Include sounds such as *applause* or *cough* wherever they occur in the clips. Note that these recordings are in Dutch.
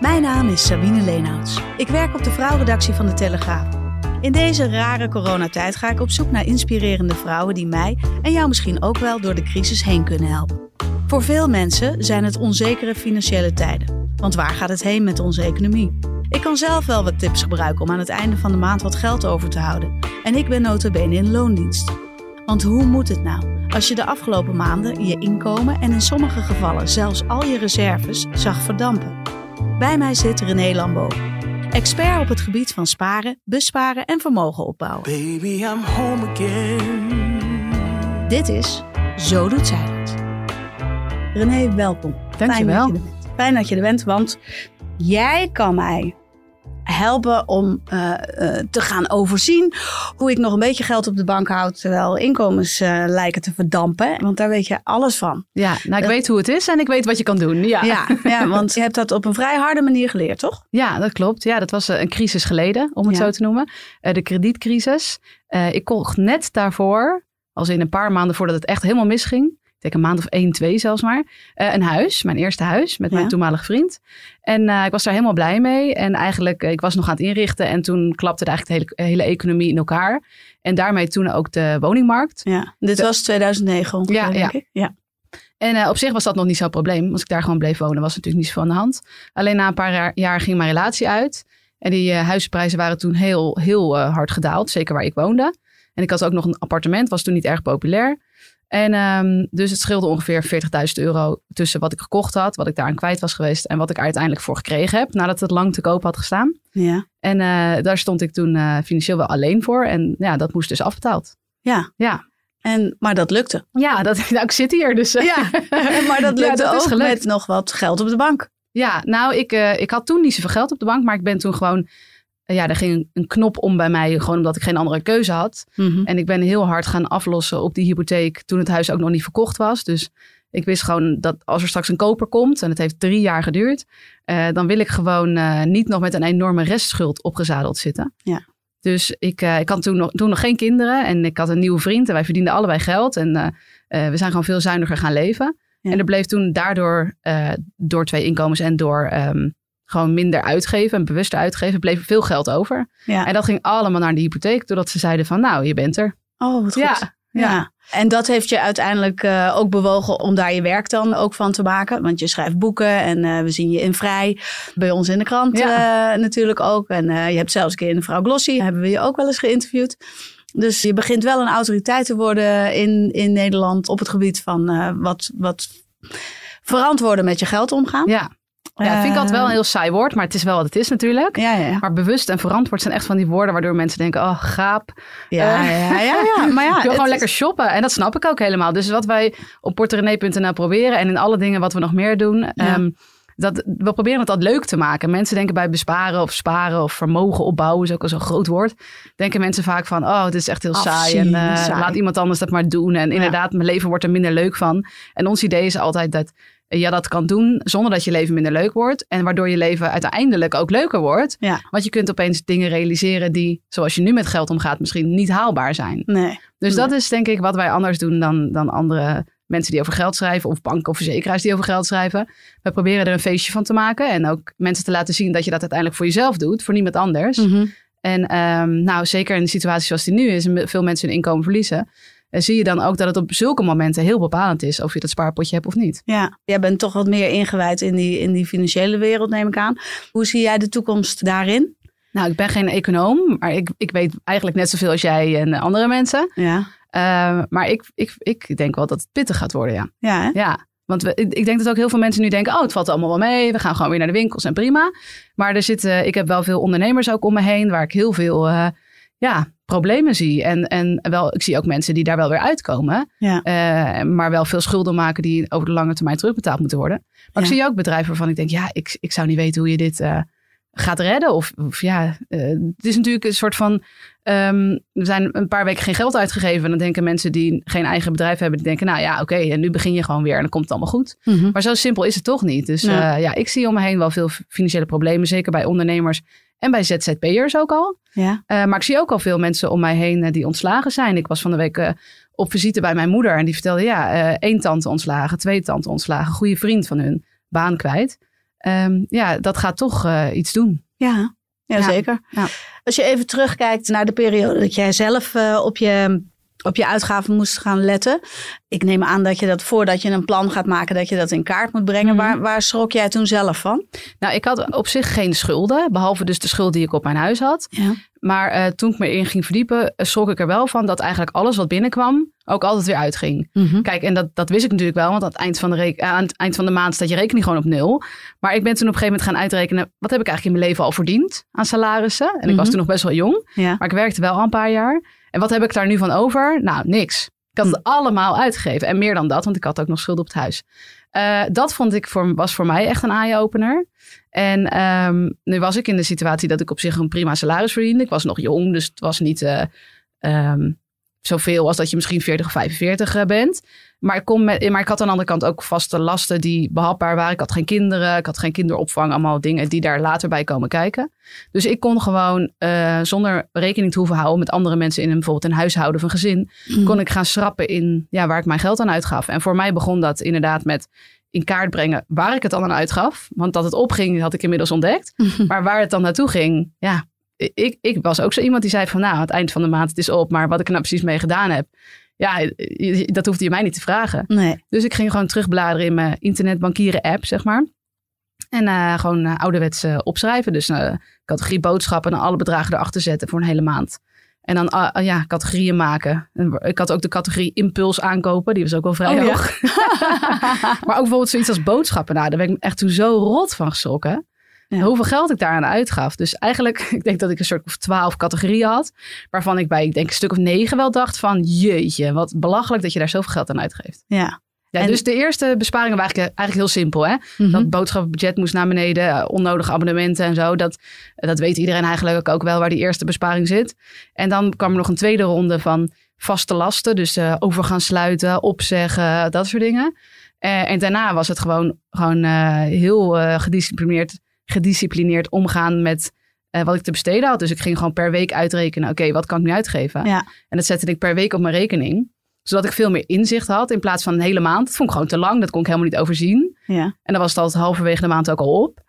Mijn naam is Sabine Leenhouts. Ik werk op de vrouwredactie van de Telegraaf. In deze rare coronatijd ga ik op zoek naar inspirerende vrouwen die mij en jou misschien ook wel door de crisis heen kunnen helpen. Voor veel mensen zijn het onzekere financiële tijden. Want waar gaat het heen met onze economie? Ik kan zelf wel wat tips gebruiken om aan het einde van de maand wat geld over te houden. En ik ben notabene in loondienst. Want hoe moet het nou als je de afgelopen maanden je inkomen en in sommige gevallen zelfs al je reserves zag verdampen? Bij mij zit René Lambo, expert op het gebied van sparen, besparen en vermogen opbouwen. Baby, I'm home again. Dit is Zo doet zij het. René, welkom. Dankjewel. Fijn dat je er bent. Fijn dat je er bent, want jij kan mij helpen om uh, uh, te gaan overzien hoe ik nog een beetje geld op de bank houd terwijl inkomens uh, lijken te verdampen. Want daar weet je alles van. Ja, nou ik weet hoe het is en ik weet wat je kan doen. Ja. Ja, ja, want je hebt dat op een vrij harde manier geleerd, toch? Ja, dat klopt. Ja, dat was een crisis geleden, om het ja. zo te noemen. de kredietcrisis. ik kocht net daarvoor, als in een paar maanden voordat het echt helemaal misging, denk een maand of één, twee zelfs maar. Uh, een huis, mijn eerste huis met mijn ja. toenmalige vriend. En uh, ik was daar helemaal blij mee. En eigenlijk, uh, ik was nog aan het inrichten. En toen klapte eigenlijk de hele, hele, economie in elkaar. En daarmee toen ook de woningmarkt. Ja, dit de, was 2009 ongeveer, ja, denk ja. ik. Ja. En op zich was dat nog niet zo'n probleem. Als ik daar gewoon bleef wonen, was natuurlijk niet zo van de hand. Alleen na een paar jaar, ging mijn relatie uit. En die huisprijzen waren toen heel, heel hard gedaald. Zeker waar ik woonde. En ik had ook nog een appartement, was toen niet erg populair. En um, dus het scheelde ongeveer 40.000 euro tussen wat ik gekocht had, wat ik daaraan kwijt was geweest en wat ik uiteindelijk voor gekregen heb nadat het lang te koop had gestaan. Ja. En uh, daar stond ik toen uh, financieel wel alleen voor en ja, dat moest dus afbetaald. Ja. Ja. En, maar dat lukte. Ja, dat, *laughs* nou, ik zit hier dus. Ja, *laughs* maar dat *laughs* lukte ja, dat ook met nog wat geld op de bank. Ja, nou, ik, ik had toen niet zoveel geld op de bank, maar ik ben toen gewoon ja, er ging een knop om bij mij, gewoon omdat ik geen andere keuze had. Mm -hmm. En ik ben heel hard gaan aflossen op die hypotheek toen het huis ook nog niet verkocht was. Dus ik wist gewoon dat als er straks een koper komt, en het heeft drie jaar geduurd, uh, dan wil ik gewoon uh, niet nog met een enorme restschuld opgezadeld zitten. Ja. Dus ik, uh, ik had toen nog, toen nog geen kinderen en ik had een nieuwe vriend en wij verdienden allebei geld. En we zijn gewoon veel zuiniger gaan leven. Ja. En er bleef toen daardoor, door twee inkomens en door um, gewoon minder uitgeven en bewuster uitgeven, bleef er veel geld over. Ja. En dat ging allemaal naar de hypotheek, doordat ze zeiden van nou, je bent er. Oh, wat goed. Ja, ja. ja. En dat heeft je uiteindelijk uh, ook bewogen om daar je werk dan ook van te maken. Want je schrijft boeken en uh, we zien je in Vrij. Bij ons in de krant ja. uh, natuurlijk ook. En je hebt zelfs een keer in Vrouw Glossy, hebben we je ook wel eens geïnterviewd. Dus je begint wel een autoriteit te worden in, in Nederland op het gebied van wat, wat verantwoorden met je geld omgaan. Ja. Ja, vind ik altijd wel een heel saai woord, maar het is wel wat het is natuurlijk. Ja, ja. Maar bewust en verantwoord zijn echt van die woorden waardoor mensen denken, oh gaap. Ja, uh, ja, ja, ja, *laughs* Maar ja, ik wil gewoon lekker shoppen en dat snap ik ook helemaal. Dus wat wij op porterenee.nl proberen en in alle dingen wat we nog meer doen, um, dat, we proberen het dat leuk te maken. Mensen denken bij besparen of sparen of vermogen opbouwen, is ook al zo'n groot woord. Denken mensen vaak van, oh, het is echt heel saai en uh, saai. laat iemand anders dat maar doen. En inderdaad, mijn leven wordt er minder leuk van. En ons idee is altijd dat je dat kan doen zonder dat je leven minder leuk wordt. En waardoor je leven uiteindelijk ook leuker wordt. Ja. Want je kunt opeens dingen realiseren die, zoals je nu met geld omgaat, misschien niet haalbaar zijn. Nee. Dus Nee. dat is denk ik wat wij anders doen dan, dan andere mensen die over geld schrijven. Of banken of verzekeraars die over geld schrijven. We proberen er een feestje van te maken. En ook mensen te laten zien dat je dat uiteindelijk voor jezelf doet. Voor niemand anders. Mhm. En ehm, nou, zeker in de situatie zoals die nu is. Veel mensen hun inkomen verliezen. Eh, zie je dan ook dat het op zulke momenten heel bepalend is. Of je dat spaarpotje hebt of niet. Ja, jij bent toch wat meer ingewijd in die, in die financiële wereld, neem ik aan. Hoe zie jij de toekomst daarin? Nou, ik ben geen econoom. Maar ik, ik weet eigenlijk net zoveel als jij en andere mensen. Ja, Eh, maar ik, ik, ik denk wel dat het pittig gaat worden, ja. ja, hè? Ja, want we, ik ik denk dat ook heel veel mensen nu denken... oh, het valt allemaal wel mee. We gaan gewoon weer naar de winkels en prima. Maar er zitten, ik heb wel veel ondernemers ook om me heen... waar ik heel veel eh, ja, problemen zie. En, en wel, ik zie ook mensen die daar wel weer uitkomen. Ja. eh, maar wel veel schulden maken die over de lange termijn terugbetaald moeten worden. Maar ik zie ook bedrijven waarvan ik denk, ja, ik, ik zou niet weten hoe je dit eh, gaat redden. Of, of ja, eh, het is natuurlijk een soort van. ehm, er zijn een paar weken geen geld uitgegeven. En dan denken mensen die geen eigen bedrijf hebben, die denken, nou ja, oké, en nu begin je gewoon weer en dan komt het allemaal goed. Mhm. Maar zo simpel is het toch niet. Dus ja ik zie om me heen wel veel financiële problemen, zeker bij ondernemers en bij ZZP'ers ook al. Ja. Eh, maar ik zie ook al veel mensen om mij heen eh, die ontslagen zijn. Ik was van de week eh, op visite bij mijn moeder en die vertelde, ja, één tante ontslagen, twee tante ontslagen, goede vriend van hun, baan kwijt. Ehm, ja, dat gaat toch iets doen. Ja, ja, Ja. zeker. Ja. Als je even terugkijkt naar de periode dat jij zelf op, je, op je uitgaven moest gaan letten. Ik neem aan dat je dat voordat je een plan gaat maken, dat je dat in kaart moet brengen. Mhm. Waar, waar schrok jij toen zelf van? Nou, ik had op zich geen schulden, behalve dus de schuld die ik op mijn huis had. Ja. Maar eh, toen ik me in ging verdiepen, eh, schrok ik er wel van dat eigenlijk alles wat binnenkwam ook altijd weer uitging. Kijk, en dat, dat wist ik natuurlijk wel, want aan het, eind van de aan het eind van de maand staat je rekening gewoon op nul. Maar ik ben toen op een gegeven moment gaan uitrekenen, wat heb ik eigenlijk in mijn leven al verdiend aan salarissen? En ik was Mhm. toen nog best wel jong, Ja. maar ik werkte wel al een paar jaar. En wat heb ik daar nu van over? Nou, niks. Ik had het allemaal uitgegeven. En meer dan dat, want ik had ook nog schulden op het huis. Eh, dat vond ik voor, was voor mij echt een eye-opener. En ehm, nu was ik in de situatie dat ik op zich een prima salaris verdiende. Ik was nog jong, dus het was niet eh, ehm, zoveel als dat je misschien 40 of 45 eh, bent. Maar ik, kon met, maar ik had aan de andere kant ook vaste lasten die behapbaar waren. Ik had geen kinderen, ik had geen kinderopvang. Allemaal dingen die daar later bij komen kijken. Dus ik kon gewoon eh, zonder rekening te hoeven houden met andere mensen in een, bijvoorbeeld een huishouden of een gezin. Kon ik gaan schrappen in ja, waar ik mijn geld aan uitgaf. En voor mij begon dat inderdaad met in kaart brengen waar ik het dan aan uitgaf. Want dat het opging had ik inmiddels ontdekt. Maar waar het dan naartoe ging, ja, ik, ik was ook zo iemand die zei van nou, aan het eind van de maand het is op. Maar wat ik er nou precies mee gedaan heb, ja, dat hoefde je mij niet te vragen. Nee. Dus ik ging gewoon terugbladeren in mijn internetbankieren app, zeg maar. En eh, gewoon uh, ouderwets uh, opschrijven. Dus uh, categorie boodschappen en alle bedragen erachter zetten voor een hele maand. En dan uh, ja, categorieën maken. En ik had ook de categorie impuls aankopen. Die was ook wel vrij Oh, hoog. Ja. *laughs* maar ook bijvoorbeeld zoiets als boodschappen. Nou, daar ben ik echt toen zo rot van geschrokken. Ja. Hoeveel geld ik daaraan uitgaf. Dus eigenlijk, *laughs* ik denk dat ik een soort of twaalf categorieën had. Waarvan ik bij, ik denk een stuk of negen wel dacht van... Jeetje, wat belachelijk dat je daar zoveel geld aan uitgeeft. Ja. Ja, en... dus de eerste besparingen waren eigenlijk, eigenlijk heel simpel. Hè? Mm Mhm. -hmm. Dat boodschappenbudget moest naar beneden, onnodige abonnementen en zo. Dat, dat weet iedereen eigenlijk ook wel waar die eerste besparing zit. En dan kwam er nog een tweede ronde van vaste lasten. Dus uh, over gaan sluiten, opzeggen, dat soort dingen. Uh, en daarna was het gewoon, gewoon uh, heel gedisciplineerd, gedisciplineerd omgaan met wat ik te besteden had. Dus ik ging gewoon per week uitrekenen, oké, okay, wat kan ik nu uitgeven? Ja. En dat zette ik per week op mijn rekening zodat ik veel meer inzicht had in plaats van een hele maand. Dat vond ik gewoon te lang. Dat kon ik helemaal niet overzien. Ja. En dan was het altijd halverwege de maand ook al op.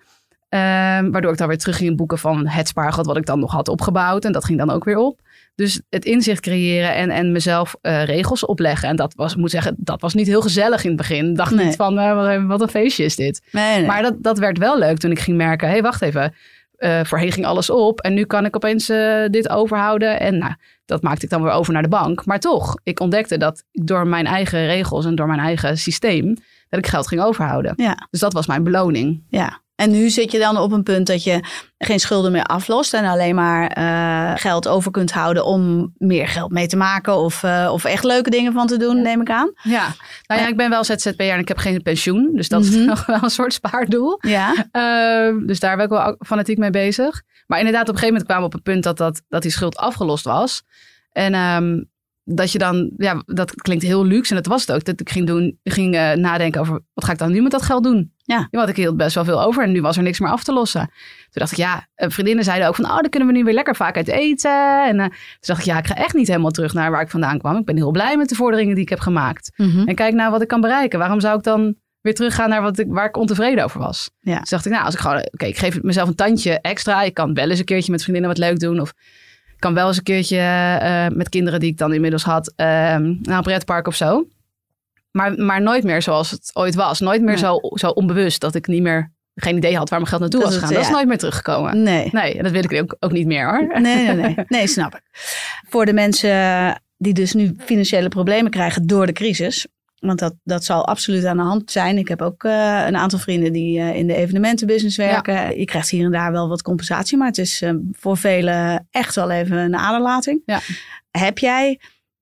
Um, waardoor ik dan weer terug ging boeken van het spaargeld wat ik dan nog had opgebouwd. En dat ging dan ook weer op. Dus het inzicht creëren en, en mezelf uh, regels opleggen. En dat was, moet zeggen, dat was niet heel gezellig in het begin. Ik dacht nee. niet van, uh, wat een feestje is dit. Nee, nee. Maar dat, dat werd wel leuk toen ik ging merken, hé, hey, wacht even. Uh, voorheen ging alles op en nu kan ik opeens dit overhouden. En nou, dat maakte ik dan weer over naar de bank. Maar toch, ik ontdekte dat ik door mijn eigen regels en door mijn eigen systeem... dat ik geld ging overhouden. Ja. Dus dat was mijn beloning. Ja. En nu zit je dan op een punt dat je geen schulden meer aflost en alleen maar uh, geld over kunt houden om meer geld mee te maken of, uh, of echt leuke dingen van te doen, neem ik aan. Ja, nou ja, ik ben wel ZZP'er en ik heb geen pensioen, dus dat is *laughs* nog wel een soort spaardoel. Ja. Uh, dus daar ben ik wel fanatiek mee bezig. Maar inderdaad, op een gegeven moment kwamen we op het punt dat, dat, dat die schuld afgelost was. En um, dat je dan, ja, dat klinkt heel luxe en dat was het ook. Dat ik ging, doen, ging nadenken over wat ga ik dan nu met dat geld doen? Ja. Want ik hield best wel veel over en nu was er niks meer af te lossen. Toen dacht ik, ja, vriendinnen zeiden ook van, oh, dan kunnen we nu weer lekker vaak uit eten. En uh, toen dacht ik, ja, ik ga echt niet helemaal terug naar waar ik vandaan kwam. Ik ben heel blij met de vorderingen die ik heb gemaakt. Mhm. Mm -hmm. En kijk nou wat ik kan bereiken. Waarom zou ik dan weer teruggaan naar wat ik, waar ik ontevreden over was? Ja. Dus dacht ik, nou, als ik gewoon, oké, okay, ik geef mezelf een tandje extra. Ik kan wel eens een keertje met vriendinnen wat leuk doen of kan wel eens een keertje uh, met kinderen die ik dan inmiddels had uh, naar een pretpark of zo. Maar, maar nooit meer zoals het ooit was. Nooit meer ja. zo, zo onbewust dat ik niet meer geen idee had waar mijn geld naartoe dat was gegaan. Dat ja. is nooit meer teruggekomen. Nee. Nee, en dat wil ik ook, ook niet meer hoor. Nee, nee, nee. nee, snap ik. Voor de mensen die dus nu financiële problemen krijgen door de crisis. Want dat, dat zal absoluut aan de hand zijn. Ik heb ook uh, een aantal vrienden die uh, in de evenementenbusiness werken. Ja. Je krijgt hier en daar wel wat compensatie, maar het is uh, voor velen echt wel even een aderlating. Ja. Heb jij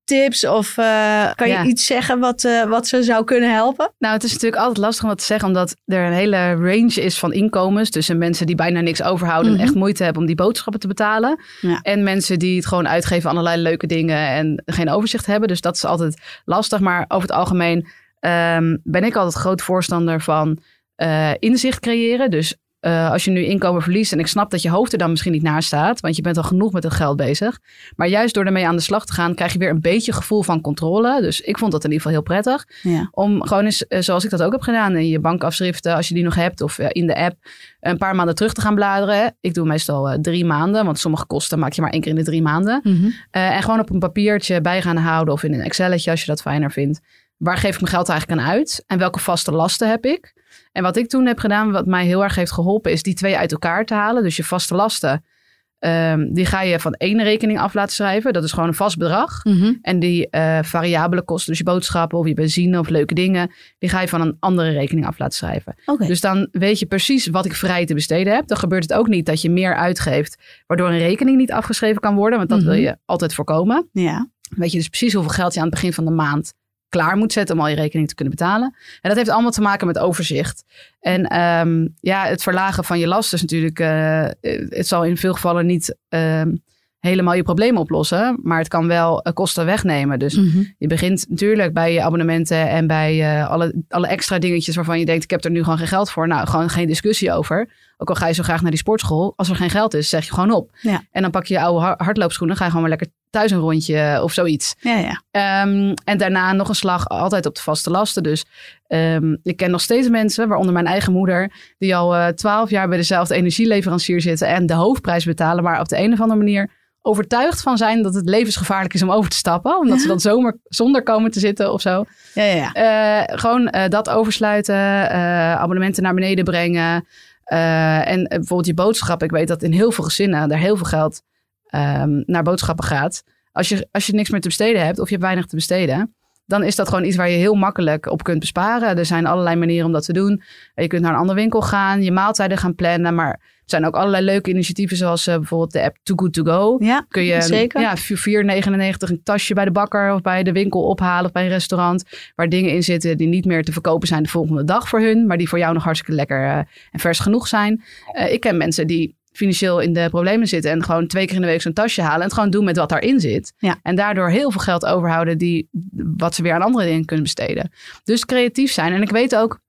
tips of uh, kan je ja. iets zeggen wat, uh, wat ze zou kunnen helpen? Nou, het is natuurlijk altijd lastig om wat te zeggen, omdat er een hele range is van inkomens tussen mensen die bijna niks overhouden mm-hmm. en echt moeite hebben om die boodschappen te betalen. Ja. En mensen die het gewoon uitgeven aan allerlei leuke dingen en geen overzicht hebben. Dus dat is altijd lastig. Maar over het algemeen um, ben ik altijd groot voorstander van uh, inzicht creëren. Dus uh, als je nu inkomen verliest, en ik snap dat je hoofd er dan misschien niet naast staat, want je bent al genoeg met het geld bezig. Maar juist door ermee aan de slag te gaan, krijg je weer een beetje gevoel van controle. Dus ik vond dat in ieder geval heel prettig. Ja. Om gewoon eens, uh, zoals ik dat ook heb gedaan, in je bankafschriften, als je die nog hebt, of uh, in de app, een paar maanden terug te gaan bladeren. Ik doe meestal drie maanden, want sommige kosten maak je maar één keer in de drie maanden. Mm-hmm. en gewoon op een papiertje bij gaan houden of in een Excelletje als je dat fijner vindt. Waar geef ik mijn geld eigenlijk aan uit? En welke vaste lasten heb ik? En wat ik toen heb gedaan, wat mij heel erg heeft geholpen, is die twee uit elkaar te halen. Dus je vaste lasten, um, die ga je van één rekening af laten schrijven. Dat is gewoon een vast bedrag. Mm-hmm. En die uh, variabele kosten, dus je boodschappen of je benzine of leuke dingen, die ga je van een andere rekening af laten schrijven. Okay. Dus dan weet je precies wat ik vrij te besteden heb. Dan gebeurt het ook niet dat je meer uitgeeft, waardoor een rekening niet afgeschreven kan worden. Want dat mm-hmm. wil je altijd voorkomen. Ja. Weet je dus precies hoeveel geld je aan het begin van de maand klaar moet zetten om al je rekening te kunnen betalen. En dat heeft allemaal te maken met overzicht. En um, ja, het verlagen van je last is natuurlijk, uh, het zal in veel gevallen niet um, helemaal je problemen oplossen, maar het kan wel uh, kosten wegnemen. Dus mm-hmm. je begint natuurlijk bij je abonnementen en bij uh, alle, alle extra dingetjes waarvan je denkt, ik heb er nu gewoon geen geld voor. Nou, gewoon geen discussie over. Ook al ga je zo graag naar die sportschool, als er geen geld is, zeg je gewoon op. Ja. En dan pak je je oude hardloopschoenen, ga je gewoon maar lekker thuis een rondje of zoiets. Ja, ja. Um, en daarna nog een slag altijd op de vaste lasten. Dus um, ik ken nog steeds mensen, waaronder mijn eigen moeder, die al twaalf uh, jaar bij dezelfde energieleverancier zitten en de hoofdprijs betalen, maar op de een of andere manier overtuigd van zijn dat het levensgevaarlijk is om over te stappen. Omdat ja. ze dan *laughs* zomaar zonder komen te zitten of zo. Ja, ja, ja. Uh, gewoon uh, dat oversluiten, abonnementen naar beneden brengen. En bijvoorbeeld je boodschap. Ik weet dat in heel veel gezinnen er heel veel geld um, naar boodschappen gaat. Als je, als je niks meer te besteden hebt of je hebt weinig te besteden, dan is dat gewoon iets waar je heel makkelijk op kunt besparen. Er zijn allerlei manieren om dat te doen. Je kunt naar een andere winkel gaan, je maaltijden gaan plannen. Maar er zijn ook allerlei leuke initiatieven, zoals uh, bijvoorbeeld de app Too Good To Go. Ja, Kun je zeker. Ja, 4,99 een tasje bij de bakker of bij de winkel ophalen of bij een restaurant. Waar dingen in zitten die niet meer te verkopen zijn de volgende dag voor hun. Maar die voor jou nog hartstikke lekker uh, en vers genoeg zijn. Uh, ik ken mensen die financieel in de problemen zitten en gewoon twee keer in de week zo'n tasje halen en het gewoon doen met wat daarin zit. Ja. En daardoor heel veel geld overhouden die wat ze weer aan andere dingen kunnen besteden. Dus creatief zijn. En ik weet ook,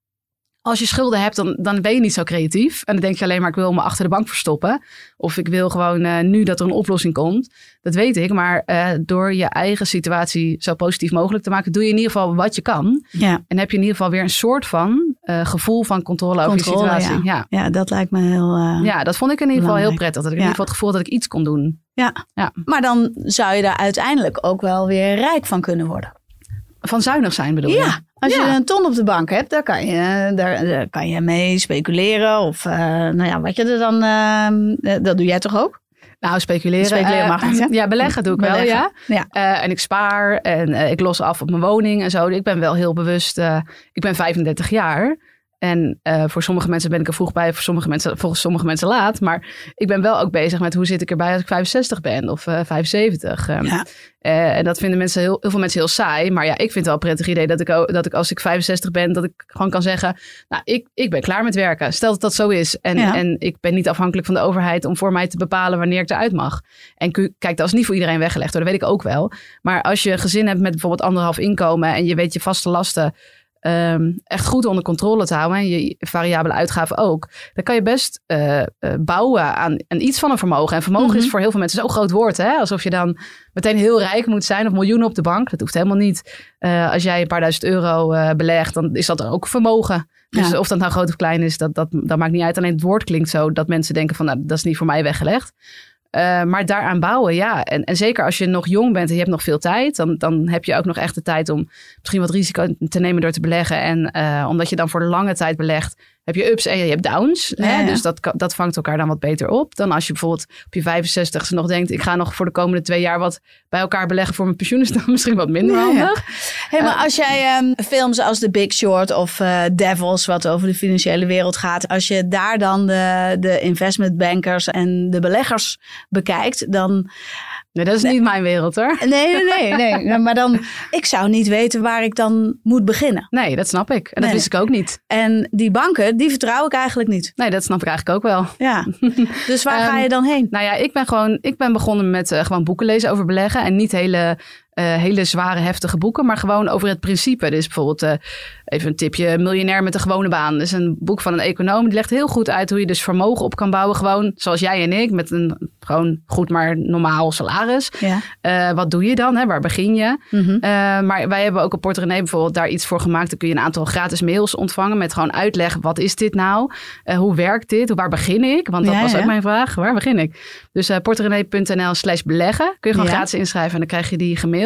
als je schulden hebt, dan, dan ben je niet zo creatief. En dan denk je alleen maar, ik wil me achter de bank verstoppen. Of ik wil gewoon uh, nu dat er een oplossing komt. Dat weet ik. Maar uh, door je eigen situatie zo positief mogelijk te maken, doe je in ieder geval wat je kan. Ja. En heb je in ieder geval weer een soort van uh, gevoel van controle, controle over je situatie. Ja. ja. ja, dat lijkt me heel. ja, dat vond ik in ieder geval heel prettig. Dat ik in ieder geval het gevoel dat ik iets kon doen. Ja. ja. Maar dan zou je daar uiteindelijk ook wel weer rijk van kunnen worden. Van zuinig zijn bedoel ja. Als Ja. je een ton op de bank hebt, daar kan je, daar, daar kan je mee speculeren. Of uh, nou ja, wat je er dan. Uh, dat doe jij toch ook? Nou, speculeren. Speculeren mag niet? Ja, beleggen doe ik Beleggen. wel, ja. Ja. En ik spaar en ik los af op mijn woning en zo. Ik ben wel heel bewust. Ik ben 35 jaar. En uh, voor sommige mensen ben ik er vroeg bij, voor sommige mensen, volgens sommige mensen laat. Maar ik ben wel ook bezig met hoe zit ik erbij als ik 65 ben of uh, 75. Um, Ja. uh, en dat vinden mensen heel, heel veel mensen heel saai. Maar ja, ik vind het wel een prettig idee dat ik, dat ik als ik 65 ben, dat ik gewoon kan zeggen, nou, ik, ik ben klaar met werken. Stel dat dat zo is. En, Ja. en ik ben niet afhankelijk van de overheid om voor mij te bepalen wanneer ik eruit mag. En kijk, dat is niet voor iedereen weggelegd hoor, dat weet ik ook wel. Maar als je een gezin hebt met bijvoorbeeld anderhalf inkomen en je weet je vaste lasten um, echt goed onder controle te houden en je variabele uitgaven ook, dan kan je best uh, uh, bouwen aan, aan iets van een vermogen. En vermogen Mhm. is voor heel veel mensen zo'n groot woord, hè? alsof je dan meteen heel rijk moet zijn of miljoenen op de bank. Dat hoeft helemaal niet. Uh, als jij een paar duizend euro uh, belegt, dan is dat ook vermogen. Dus Ja. of dat nou groot of klein is, dat, dat, dat maakt niet uit. Alleen het woord klinkt zo dat mensen denken van, nou, dat is niet voor mij weggelegd. Uh, maar daaraan bouwen, ja. En, en zeker als je nog jong bent en je hebt nog veel tijd, dan, dan heb je ook nog echt de tijd om misschien wat risico te nemen door te beleggen. En uh, omdat je dan voor lange tijd belegt, heb je ups en je hebt downs. Ja, hè? ja. Dus dat, dat vangt elkaar dan wat beter op. Dan als je bijvoorbeeld op je 65 nog denkt, ik ga nog voor de komende twee jaar wat bij elkaar beleggen voor mijn pensioen, is dan *laughs* misschien wat minder Ja, handig. Hey, maar als jij ehm, films als The Big Short of eh, Devils, wat over de financiële wereld gaat, als je daar dan de, de investment bankers en de beleggers bekijkt, dan. Nee, dat is niet mijn wereld hoor. Nee, nee, nee. nee. *laughs* Maar dan, ik zou niet weten waar ik dan moet beginnen. Nee, dat snap ik. En dat wist ik ook niet. En die banken, die vertrouw ik eigenlijk niet. Nee, dat snap ik eigenlijk ook wel. Ja. *laughs* Dus waar ga Ehm, je dan heen? Nou ja, ik ben gewoon ik ben begonnen met eh, gewoon boeken lezen over beleggen. En niet hele, eh, hele zware, heftige boeken, maar gewoon over het principe. Dus bijvoorbeeld, eh, even een tipje, Miljonair met een gewone baan. Dat is een boek van een econoom. Die legt heel goed uit hoe je dus vermogen op kan bouwen. Gewoon zoals jij en ik, met een gewoon goed maar normaal salaris. Ja. Eh, wat doe je dan? Hè? Waar begin je? Mhm. Maar wij hebben ook op Port René bijvoorbeeld daar iets voor gemaakt. Dan kun je een aantal gratis mails ontvangen met gewoon uitleg. Wat is dit nou? Hoe werkt dit? Waar begin ik? Want dat Ja, was ook mijn vraag. Waar begin ik? Dus eh portrené.nl slash beleggen. Kun je gewoon gratis inschrijven en dan krijg je die gemaild.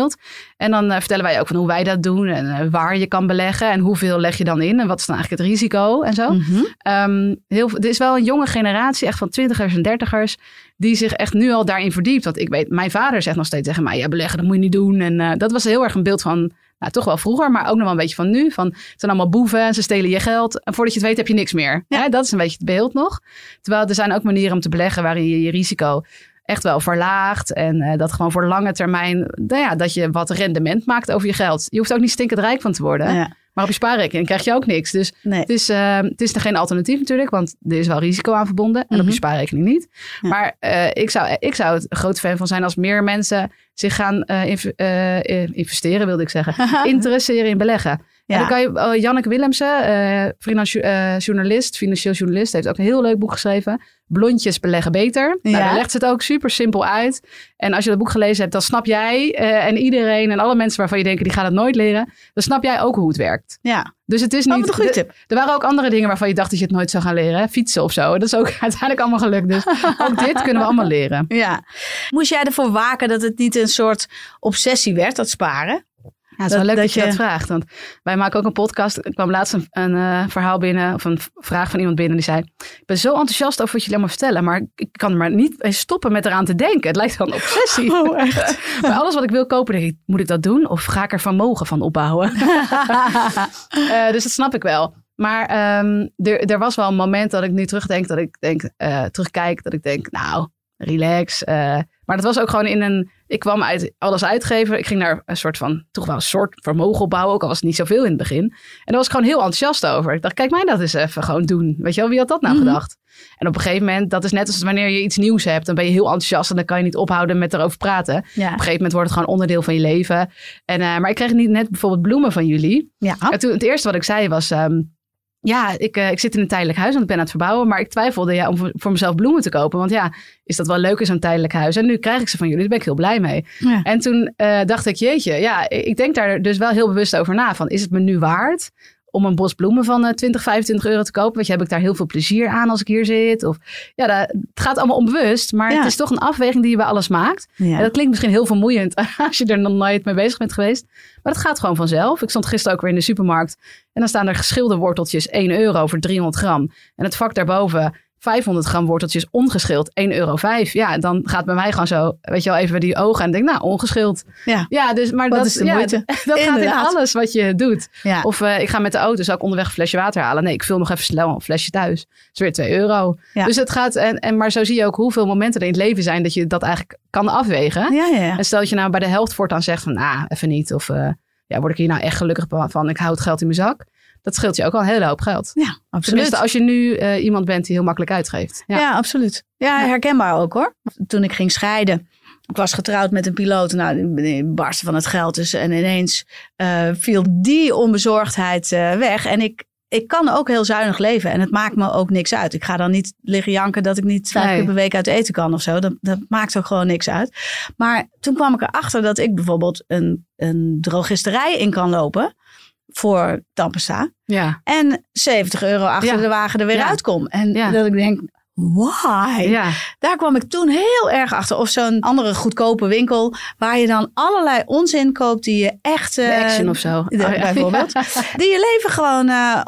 En dan eh, vertellen wij ook van hoe wij dat doen. En eh, waar je kan beleggen. En hoeveel leg je dan in? En wat is dan eigenlijk het risico? En zo. Ehm, heel, er is wel een jonge generatie, echt van twintigers en dertigers, die zich echt nu al daarin verdiept. Want ik weet, mijn vader zegt nog steeds tegen mij, ja, beleggen, dat moet je niet doen. En eh, dat was heel erg een beeld van, nou, toch wel vroeger, maar ook nog wel een beetje van nu. Van, het zijn allemaal boeven en ze stelen je geld. En voordat je het weet heb je niks meer. Ja. Hè, dat is een beetje het beeld nog. Terwijl er zijn ook manieren om te beleggen waarin je je risico echt wel verlaagt. En eh, dat gewoon voor lange termijn, nou ja, dat je wat rendement maakt over je geld. Je hoeft ook niet stinkend rijk van te worden. Ja. Maar op je spaarrekening krijg je ook niks. Dus Nee. het is, eh, het is er geen alternatief natuurlijk, want er is wel risico aan verbonden. En op Mhm. je spaarrekening niet. Ja. Maar eh, ik, zou, ik zou het groot fan van zijn als meer mensen zich gaan inv- investeren, wilde ik zeggen. *laughs* Interesseren in beleggen. Ja. En dan kan je, oh, Janneke Willemsen, eh eh, journalist, financieel journalist, heeft ook een heel leuk boek geschreven. Blondjes beleggen beter. Nou, Ja. daar legt ze het ook super simpel uit. En als je dat boek gelezen hebt, dan snap jij eh, en iedereen en alle mensen waarvan je denkt die gaan het nooit leren, dan snap jij ook hoe het werkt. Ja. Dus het is Oh, niet. een tip. er waren ook andere dingen waarvan je dacht dat je het nooit zou gaan leren. Hè? Fietsen of zo. Dat is ook *laughs* uiteindelijk allemaal gelukt. Dus ook dit kunnen we allemaal leren. *laughs* Ja. Moest jij ervoor waken dat het niet een soort obsessie werd, dat sparen? Ja, het is wel leuk dat je dat vraagt. Want wij maken ook een podcast. Er kwam laatst een, een eh, verhaal binnen, of een vraag van iemand binnen. Die zei: Ik ben zo enthousiast over wat jullie allemaal vertellen. Maar ik kan er maar niet stoppen met eraan te denken. Het lijkt wel een obsessie. *laughs* Oh, echt? *laughs* Bij alles wat ik wil kopen, denk ik: Moet ik dat doen? Of ga ik er vermogen van opbouwen? *laughs* Eh, dus dat snap ik wel. Maar ehm, er, er was wel een moment dat ik nu terugdenk, dat ik denk, eh, terugkijk, dat ik denk, nou, relax. maar dat was ook gewoon in een, ik kwam uit alles uitgeven. Ik ging naar een soort van, toch wel een soort vermogen opbouwen, ook al was het niet zoveel in het begin. En daar was ik gewoon heel enthousiast over. Ik dacht, kijk mij dat eens even gewoon doen. Weet je wel, wie had dat nou Mhm. gedacht? En op een gegeven moment, dat is net als wanneer je iets nieuws hebt, dan ben je heel enthousiast en dan kan je niet ophouden met erover praten. Ja. Op een gegeven moment wordt het gewoon onderdeel van je leven. En, eh, maar ik kreeg niet net bijvoorbeeld bloemen van jullie. Ja. En toen, het eerste wat ik zei was... ehm, ja, ik, eh, ik zit in een tijdelijk huis, want ik ben aan het verbouwen. Maar ik twijfelde ja, om voor- voor mezelf bloemen te kopen. Want ja, is dat wel leuk in zo'n tijdelijk huis? En nu krijg ik ze van jullie, daar ben ik heel blij mee. Ja. En toen eh, dacht ik, jeetje, ja, ik ik denk daar dus wel heel bewust over na. Van, is het me nu waard om een bos bloemen van eh, 20, 25 euro te kopen? Weet je, heb ik daar heel veel plezier aan als ik hier zit? Of, ja, dat, het gaat allemaal onbewust. Maar Ja. het is toch een afweging die je bij alles maakt. Ja. En dat klinkt misschien heel vermoeiend *laughs* als je er nog nooit mee bezig bent geweest. Maar dat gaat gewoon vanzelf. Ik stond gisteren ook weer in de supermarkt. En dan staan er geschilde worteltjes 1 euro voor 300 gram. En het vak daarboven 500 gram worteltjes ongeschild 1,05 euro. Ja, dan gaat bij mij gewoon zo, weet je wel, even die ogen. En denk, nou, ongeschild. Ja. Ja, dus, maar Wat dat, is de ja, moeite? *laughs* dat gaat in alles wat je doet. Ja. Of eh, ik ga met de auto, zou ik onderweg een flesje water halen. Nee, ik vul nog even snel een flesje thuis. Dat is weer 2 euro. Ja. Dus het gaat, en, en, maar zo zie je ook hoeveel momenten er in het leven zijn dat je dat eigenlijk kan afwegen. ja, ja, ja. En stel dat je nou bij de helft voortaan zegt van, nou, even niet. Of eh, ja, word ik hier nou echt gelukkig van? Ik hou het geld in mijn zak. Dat scheelt je ook al een hele hoop geld. Ja, absoluut. Tenminste, als je nu eh, iemand bent die heel makkelijk uitgeeft. Ja. Ja, absoluut. Ja, herkenbaar ook hoor. Toen ik ging scheiden. Ik was getrouwd met een piloot. Nou, die barstte van het geld. Dus, en ineens eh, viel die onbezorgdheid eh, weg. En ik, ik kan ook heel zuinig leven. En het maakt me ook niks uit. Ik ga dan niet liggen janken dat ik niet vijf Nee. keer per week uit eten kan of zo. Dat, dat maakt ook gewoon niks uit. Maar toen kwam ik erachter dat ik bijvoorbeeld een, een drogisterij in kan lopen. Voor Tampesta. Ja. En 70 euro achter Ja. de wagen er weer uitkom. En dat ik denk, why? Ja, Daar kwam ik toen heel erg achter. Of zo'n andere goedkope winkel waar je dan allerlei onzin koopt die je echt... eh, action of zo. de- Oh, ja. bijvoorbeeld. Die je leven gewoon, eh,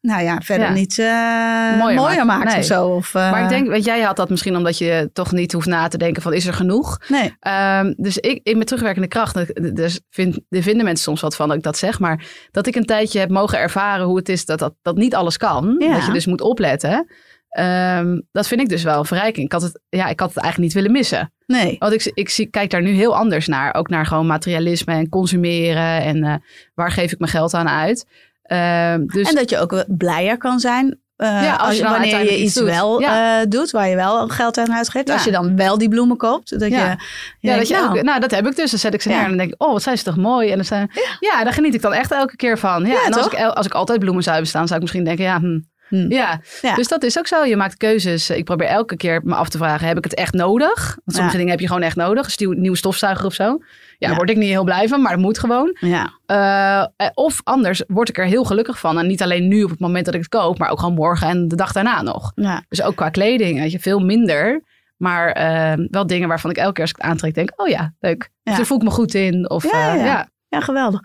nou ja, verder niet eh, Mooier mooier, maakt. Nee. of zo. Of, Maar ik denk, weet jij had dat misschien omdat je toch niet hoeft na te denken van is er genoeg? Nee, Ehm, dus ik, ik met terugwerkende kracht, dus vind, er vinden mensen soms wat van dat ik dat zeg, maar dat ik een tijdje heb mogen ervaren hoe het is dat dat, dat niet alles kan. Dat je dus moet opletten. Ehm, dat vind ik dus wel een verrijking. Ik had het, ja, ik had het eigenlijk niet willen missen. nee. Want ik, ik zie, kijk daar nu heel anders naar. Ook naar gewoon materialisme en consumeren. En eh, waar geef ik mijn geld aan uit. Ehm, dus En dat je ook blijer kan zijn. eh, Ja, als als je wanneer je iets doet. wel Ja. eh, doet, waar je wel geld aan uitgeeft. Ja. Als je dan wel die bloemen koopt. Dat Ja. je, ja, denkt, dat je nou, nou, dat heb ik dus. Dan zet ik ze neer en dan denk ik, oh, wat zijn ze toch mooi. En dan zijn, ja. daar geniet ik dan echt elke keer van. Ja, en als toch? ik, als ik altijd bloemen zou hebben staan, zou ik misschien denken, ja, hm, Hm. ja. Ja. Dus dat is ook zo. Je maakt keuzes. Ik probeer elke keer me af te vragen, heb ik het echt nodig? Want sommige Ja. dingen heb je gewoon echt nodig. Een nieuw, nieuwe stofzuiger of zo. Ja, daar Ja. word ik niet heel blij van, maar dat moet gewoon. Ja, Eh, of anders word ik er heel gelukkig van. En niet alleen nu op het moment dat ik het koop, maar ook gewoon morgen en de dag daarna nog. Dus ook qua kleding, weet je, veel minder. Maar eh, wel dingen waarvan ik elke keer als ik het aantrek denk, oh ja, leuk. Dus daar voel ik me goed in. Of, Ja, eh, ja. ja. Ja, geweldig.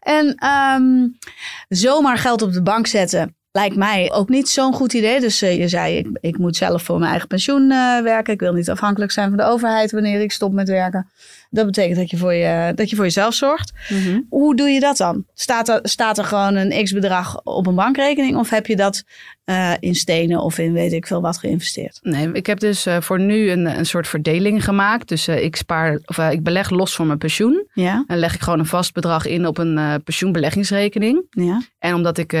En ehm, zomaar geld op de bank zetten lijkt mij ook niet zo'n goed idee. Dus eh, je zei, ik, ik moet zelf voor mijn eigen pensioen eh, werken. Ik wil niet afhankelijk zijn van de overheid wanneer ik stop met werken. Dat betekent dat je voor, je, dat je voor jezelf zorgt. Mhm. Hoe doe je dat dan? Staat er, staat er gewoon een x-bedrag op een bankrekening? Of heb je dat eh, in stenen of in weet ik veel wat geïnvesteerd? Nee, ik heb dus eh, voor nu een, een soort verdeling gemaakt. Dus eh, ik spaar, of ik beleg los voor mijn pensioen. Ja, En leg ik gewoon een vast bedrag in op een pensioenbeleggingsrekening. ja. En omdat ik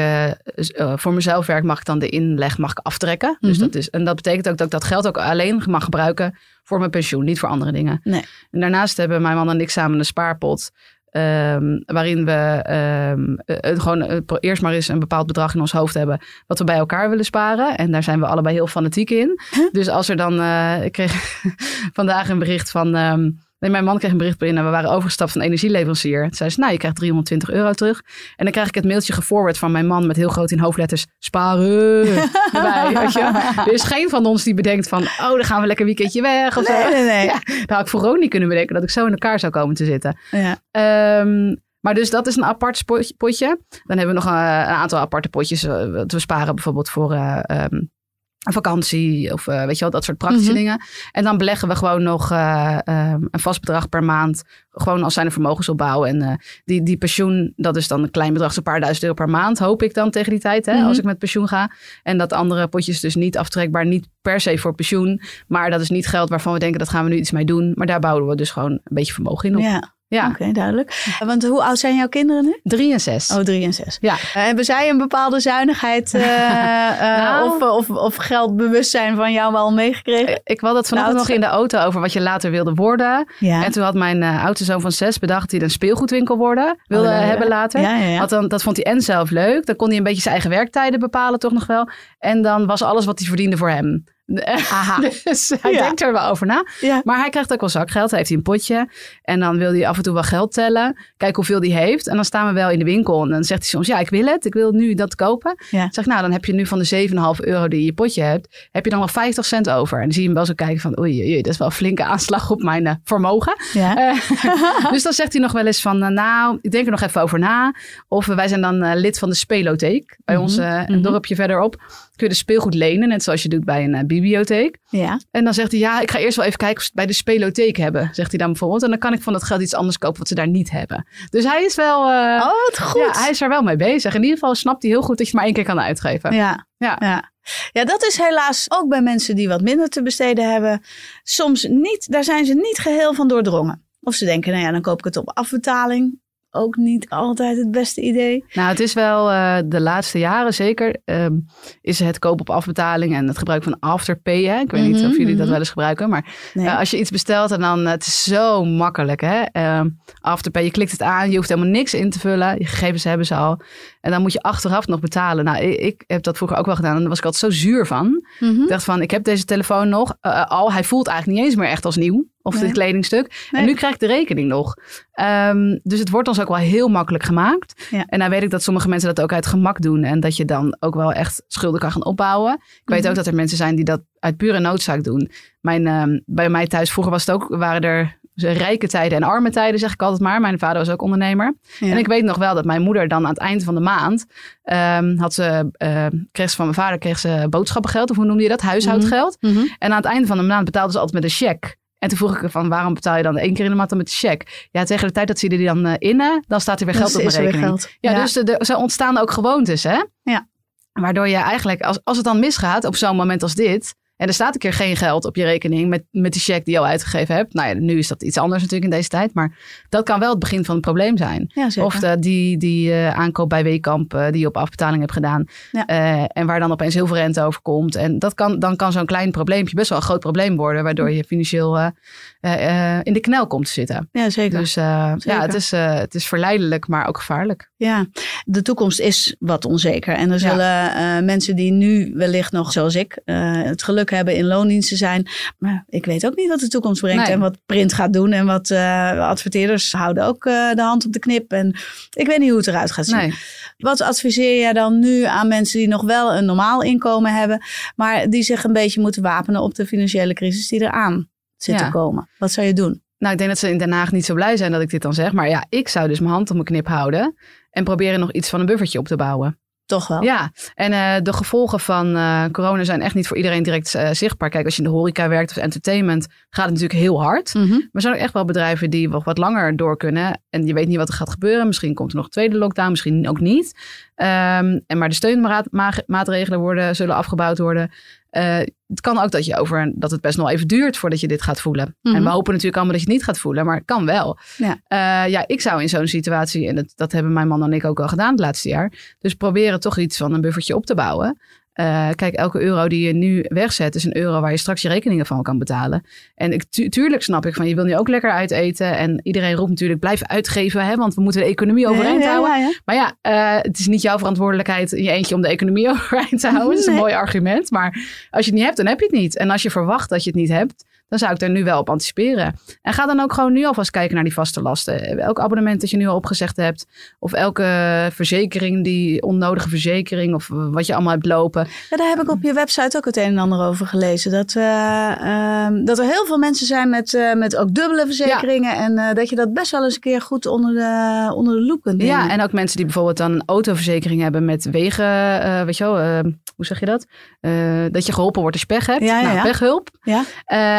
voor mezelf werk, mag ik dan de inleg mag ik aftrekken. Dus Mhm. dat is, en dat betekent ook dat ik dat geld ook alleen mag gebruiken voor mijn pensioen, niet voor andere dingen. Nee. En daarnaast hebben mijn man en ik samen een spaarpot. ehm, waarin we eh, gewoon eh, eerst maar eens een bepaald bedrag in ons hoofd hebben. wat we bij elkaar willen sparen. En daar zijn we allebei heel fanatiek in. Dus als er dan. eh, ik kreeg *laughs* vandaag een bericht van. ehm, Nee, mijn man kreeg een bericht binnen. We waren overgestapt van energieleverancier. Toen zei ze, nou, je krijgt 320 euro terug. En dan krijg ik het mailtje geforward van mijn man met heel groot in hoofdletters. Sparen. *laughs* erbij, weet je? Er is geen van ons die bedenkt van, oh, dan gaan we lekker een weekendje weg. Of zo. Nee, nee, nee. *laughs* Ja, daar had ik vooral niet kunnen bedenken dat ik zo in elkaar zou komen te zitten. Ja. Ehm, maar dus dat is een apart potje. Dan hebben we nog een, een aantal aparte potjes. eh, we sparen bijvoorbeeld voor eh, ehm, vakantie of eh, weet je wel, dat soort praktische Mhm. dingen. En dan beleggen we gewoon nog eh, ehm, een vast bedrag per maand. Gewoon als zijn er vermogensopbouw. En eh, die, die pensioen, dat is dan een klein bedrag, zo'n paar duizend euro per maand, hoop ik dan tegen die tijd, hè, Mhm. als ik met pensioen ga. En dat andere potje is dus niet aftrekbaar, niet per se voor pensioen. Maar dat is niet geld waarvan we denken, dat gaan we nu iets mee doen. Maar daar bouwen we dus gewoon een beetje vermogen in op. Ja, Ja, oké, duidelijk. Want hoe oud zijn jouw kinderen nu? drie en zes. Oh, drie en zes. Ja. Eh, hebben zij een bepaalde zuinigheid eh, *laughs* eh, Nou. of, of, of geldbewustzijn van jou wel meegekregen? Ik had het vanochtend nog in de auto over wat je later wilde worden. Ja. En toen had mijn eh, oudste zoon van zes bedacht dat hij een speelgoedwinkel worden wilde Oh, ja, ja. hebben later. Ja. Want dan, dat vond hij en zelf leuk. Dan kon hij een beetje zijn eigen werktijden bepalen toch nog wel. En dan was alles wat hij verdiende voor hem. *laughs* Aha. Dus hij Ja. denkt er wel over na. Ja. Maar hij krijgt ook wel zakgeld. Hij heeft hij een potje. En dan wil hij af en toe wel geld tellen. Kijken hoeveel hij heeft. En dan staan we wel in de winkel. En dan zegt hij soms, ja, ik wil het. Ik wil nu dat kopen. Ja. Ik zeg, nou, dan heb je nu van de 7,5 euro die je in je potje hebt, heb je dan nog 50 cent over. En dan zie je hem wel zo kijken van, oei, oei, dat is wel een flinke aanslag op mijn eh, vermogen. Ja. *laughs* Eh, dus dan zegt hij nog wel eens van, eh, nou, ik denk er nog even over na. Of wij zijn dan lid van de spelotheek. Bij Mhm, ons mhm. dorpje verderop. Kun je de speelgoed lenen, net zoals je doet bij een bibliotheek. ja. En dan zegt hij, ja, ik ga eerst wel even kijken of ze het bij de spelotheek hebben. Zegt hij dan bijvoorbeeld. En dan kan ik van dat geld iets anders kopen wat ze daar niet hebben. Dus hij is wel... eh, Oh, wat goed. ja, hij is er wel mee bezig. In ieder geval snapt hij heel goed dat je het maar één keer kan uitgeven. Ja. Ja. Ja. ja, dat is helaas ook bij mensen die wat minder te besteden hebben. Soms niet, daar zijn ze niet geheel van doordrongen. Of ze denken, nou ja, dan koop ik het op afbetaling. Ook niet altijd het beste idee. Nou, het is wel eh, de laatste jaren zeker. ehm, is het kopen op afbetaling en het gebruik van Afterpay. Hè? Ik weet niet Mhm, of jullie dat mhm. wel eens gebruiken. Maar Nee. eh, als je iets bestelt en dan, het is zo makkelijk. Hè? Ehm, Afterpay, je klikt het aan, je hoeft helemaal niks in te vullen. Je gegevens hebben ze al. En dan moet je achteraf nog betalen. Nou, ik, ik heb dat vroeger ook wel gedaan. En daar was ik altijd zo zuur van. Mhm. Ik dacht van, ik heb deze telefoon nog. eh, al, hij voelt eigenlijk niet eens meer echt als nieuw. Of Nee. dit kledingstuk. Nee. En nu krijg ik de rekening nog. Ehm, dus het wordt ons ook wel heel makkelijk gemaakt. Ja. En dan weet ik dat sommige mensen dat ook uit gemak doen. En dat je dan ook wel echt schulden kan gaan opbouwen. Ik weet Mhm. ook dat er mensen zijn die dat uit pure noodzaak doen. Mijn, ehm, bij mij thuis vroeger was het ook, waren er rijke tijden en arme tijden, zeg ik altijd maar. Mijn vader was ook ondernemer. Ja. En ik weet nog wel dat mijn moeder dan aan het eind van de maand ehm, had ze, eh, kreeg ze van mijn vader kreeg ze boodschappengeld, of hoe noemde je dat? Huishoudgeld. Mhm. En aan het einde van de maand betaalde ze altijd met een cheque. En toen vroeg ik haar van waarom betaal je dan één keer in de maand dan met een cheque? Ja, tegen de tijd dat ze die dan eh, innen, dan staat er weer geld op mijn er rekening. geld. Ja, dus er, zo ontstaan ook gewoontes, hè? Ja. Waardoor je eigenlijk, als, als het dan misgaat op zo'n moment als dit... en er staat een keer geen geld op je rekening met, met die cheque die je al uitgegeven hebt. Nou ja, nu is dat iets anders natuurlijk in deze tijd. Maar dat kan wel het begin van het probleem zijn. Ja. Of de, die, die eh, aankoop bij Weekamp eh, die je op afbetaling hebt gedaan. Ja. Eh, en waar dan opeens heel veel rente over komt. En dat kan, dan kan zo'n klein probleempje best wel een groot probleem worden. Waardoor je financieel in de knel komt te zitten. ja, zeker. Dus Zeker. ja, het is, het is verleidelijk, maar ook gevaarlijk. Ja, de toekomst is wat onzeker. En er zullen mensen die nu wellicht nog, zoals ik, het geluk hebben in loondiensten zijn. Maar ik weet ook niet wat de toekomst brengt Nee. en wat print gaat doen. En wat eh, adverteerders houden ook eh, de hand op de knip. En ik weet niet hoe het eruit gaat zien. Nee. Wat adviseer jij dan nu aan mensen die nog wel een normaal inkomen hebben, maar die zich een beetje moeten wapenen op de financiële crisis die eraan zit Ja. te komen? Wat zou je doen? Nou, ik denk dat ze in Den Haag niet zo blij zijn dat ik dit dan zeg. Maar ja, ik zou dus mijn hand op mijn knip houden. En proberen nog iets van een buffertje op te bouwen. Toch wel? Ja, en eh, de gevolgen van eh, corona zijn echt niet voor iedereen direct eh, zichtbaar. Kijk, als je in de horeca werkt of entertainment, gaat het natuurlijk heel hard. Mhm. Maar er zijn ook echt wel bedrijven die nog wat langer door kunnen. En je weet niet wat er gaat gebeuren. Misschien komt er nog een tweede lockdown, misschien ook niet. Ehm, en maar de steunmaatregelen worden, zullen afgebouwd worden. Eh, het kan ook dat, je over, dat het best nog even duurt voordat je dit gaat voelen. Mhm. En we hopen natuurlijk allemaal dat je het niet gaat voelen, maar het kan wel. Ja. Eh, ja, ik zou in zo'n situatie, en dat, dat hebben mijn man en ik ook wel gedaan het laatste jaar. Dus proberen toch iets van een buffertje op te bouwen. Eh, kijk, elke euro die je nu wegzet is een euro waar je straks je rekeningen van kan betalen. En ik, tu- tuurlijk snap ik van je wil nu ook lekker uiteten. En iedereen roept natuurlijk blijf uitgeven, hè, want we moeten de economie overeind houden. ja, ja. Maar ja, eh, het is niet jouw verantwoordelijkheid in je eentje om de economie *laughs* overeind te houden. Dat is een mooi argument. Maar als je het niet hebt, dan heb je het niet. En als je verwacht dat je het niet hebt, dan zou ik daar nu wel op anticiperen. En ga dan ook gewoon nu alvast kijken naar die vaste lasten. Elk abonnement dat je nu al opgezegd hebt. Of elke verzekering, die onnodige verzekering. Of wat je allemaal hebt lopen. Ja, daar heb ik op je website ook het een en ander over gelezen. Dat, eh, ehm, dat er heel veel mensen zijn met, eh, met ook dubbele verzekeringen. En eh, dat je dat best wel eens een keer goed onder de, onder de loep kunt nemen. Ja, en ook mensen die bijvoorbeeld dan een autoverzekering hebben met wegen. weet je wel, eh, hoe zeg je dat? Dat je geholpen wordt als je pech hebt. Ja, ja, nou, ja. pechhulp. Ja.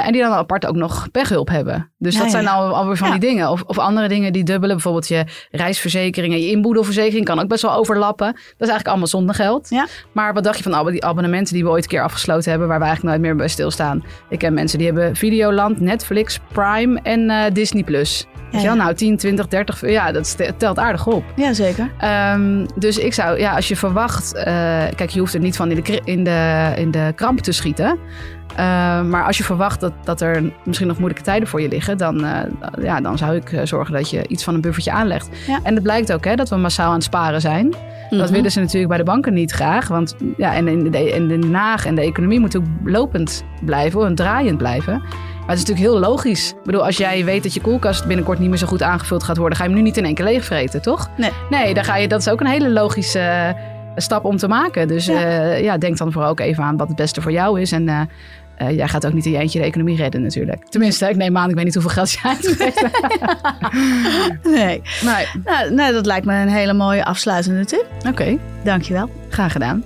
En die dan apart ook nog pechhulp hebben. Dus Ja, dat ja, zijn ja. al, alweer van Ja. die dingen. Of, of andere dingen die dubbelen. Bijvoorbeeld je reisverzekering en je inboedelverzekering kan ook best wel overlappen. Dat is eigenlijk allemaal zonder geld. Ja. Maar wat dacht je van al die abonnementen die we ooit een keer afgesloten hebben... waar we eigenlijk nooit meer bij stilstaan? Ik ken mensen die hebben Videoland, Netflix, Prime en eh, Disney+. Plus. Wel? ja. Nou, 10, 20, 30... Ja, dat telt aardig op. Ja, zeker. Ehm, dus ik zou, ja, als je verwacht, eh, kijk, je hoeft er niet van in de, in de, in de kramp te schieten. Eh, maar als je verwacht dat, dat er misschien nog moeilijke tijden voor je liggen, dan, eh, ja, dan zou ik eh, zorgen dat je iets van een buffertje aanlegt. Ja. En het blijkt ook hè, dat we massaal aan het sparen zijn. Dat Mhm. willen ze natuurlijk bij de banken niet graag. Want ja, en in de, in de naag en de economie moet ook lopend blijven, en draaiend blijven. Maar het is natuurlijk heel logisch. Ik bedoel, als jij weet dat je koelkast binnenkort niet meer zo goed aangevuld gaat worden, ga je hem nu niet in één keer leegvreten, toch? Nee. Nee, dan ga je, dat is ook een hele logische stap om te maken. Dus Ja. ja. ja, denk dan vooral ook even aan wat het beste voor jou is. En eh, jij gaat ook niet in je eentje de economie redden natuurlijk. Tenminste, ik neem aan, ik weet niet hoeveel geld je uitgeeft. *laughs* *laughs* Nee. nee, Nou, nee, dat lijkt me een hele mooie afsluitende tip. oké. Dankjewel. Graag gedaan.